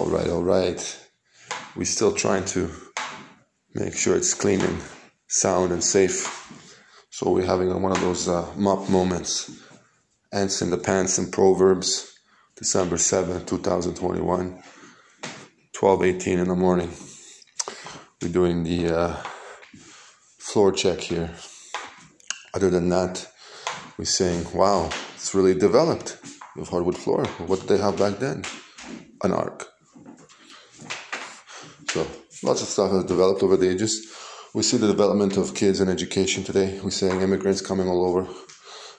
All right, all right. We're still trying to make sure it's clean and sound and safe. So we're having one of those uh, mop moments. Ants in the Pants and Proverbs, December 7th, 2021, 12:18 in the morning. We're doing the uh, floor check here. Other than that, we're saying, wow, it's really developed with hardwood floor. What did they have back then? An ark. So lots of stuff has developed over the ages. We see the development of kids and education today. We're saying immigrants coming all over,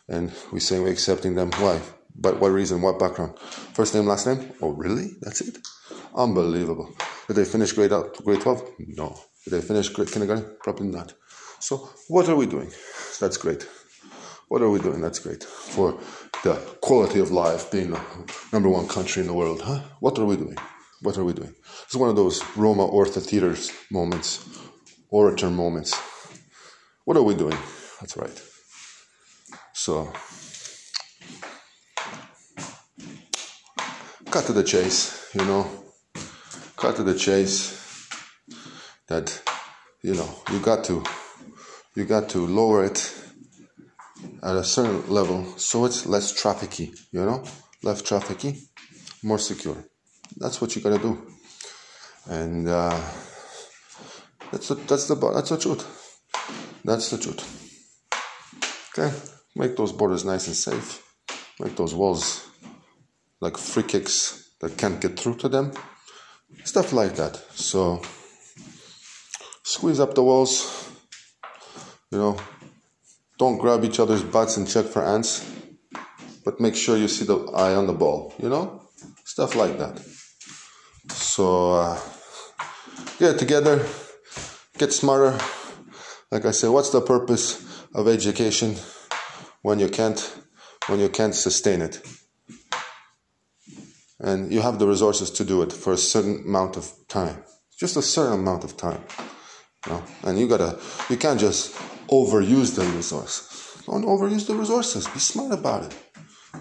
and we're saying we're accepting them. Why? But what reason? What background? First name, last name? Oh, really? That's it? Unbelievable. Did they finish grade out, grade 12? No. Did they finish grade kindergarten? Probably not. So what are we doing? That's great. What are we doing? That's great for the quality of life, being the number one country in the world. Huh? What are we doing? What are we doing? It's one of those Roma Ortho Theaters moments, orator moments. What are we doing? That's right. So, cut to the chase, you know. Cut to the chase. That, you know, you got to, you got to lower it at a certain level so it's less trafficky, you know, less trafficky, more secure. That's what you gotta do, and uh, that's the, that's the that's the truth. That's the truth. Okay, make those borders nice and safe. Make those walls like free kicks that can't get through to them. Stuff like that. So squeeze up the walls. You know, don't grab each other's butts and check for ants, but make sure you see the eye on the ball, you know? Stuff like that. So, uh, get together, get smarter. Like I said, what's the purpose of education when you can't when you can't sustain it? And you have the resources to do it for a certain amount of time. Just a certain amount of time. You know? And you gotta you can't just overuse the resources. Don't overuse the resources. Be smart about it.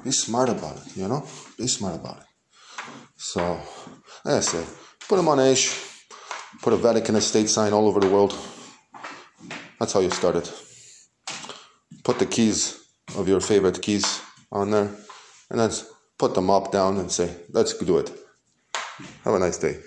Be smart about it, you know? Be smart about it. So, I said, put them on Aish, put a Vatican estate sign all over the world. That's how you start it. Put the keys of your favorite keys on there, and then put the mop down and say, let's do it. Have a nice day.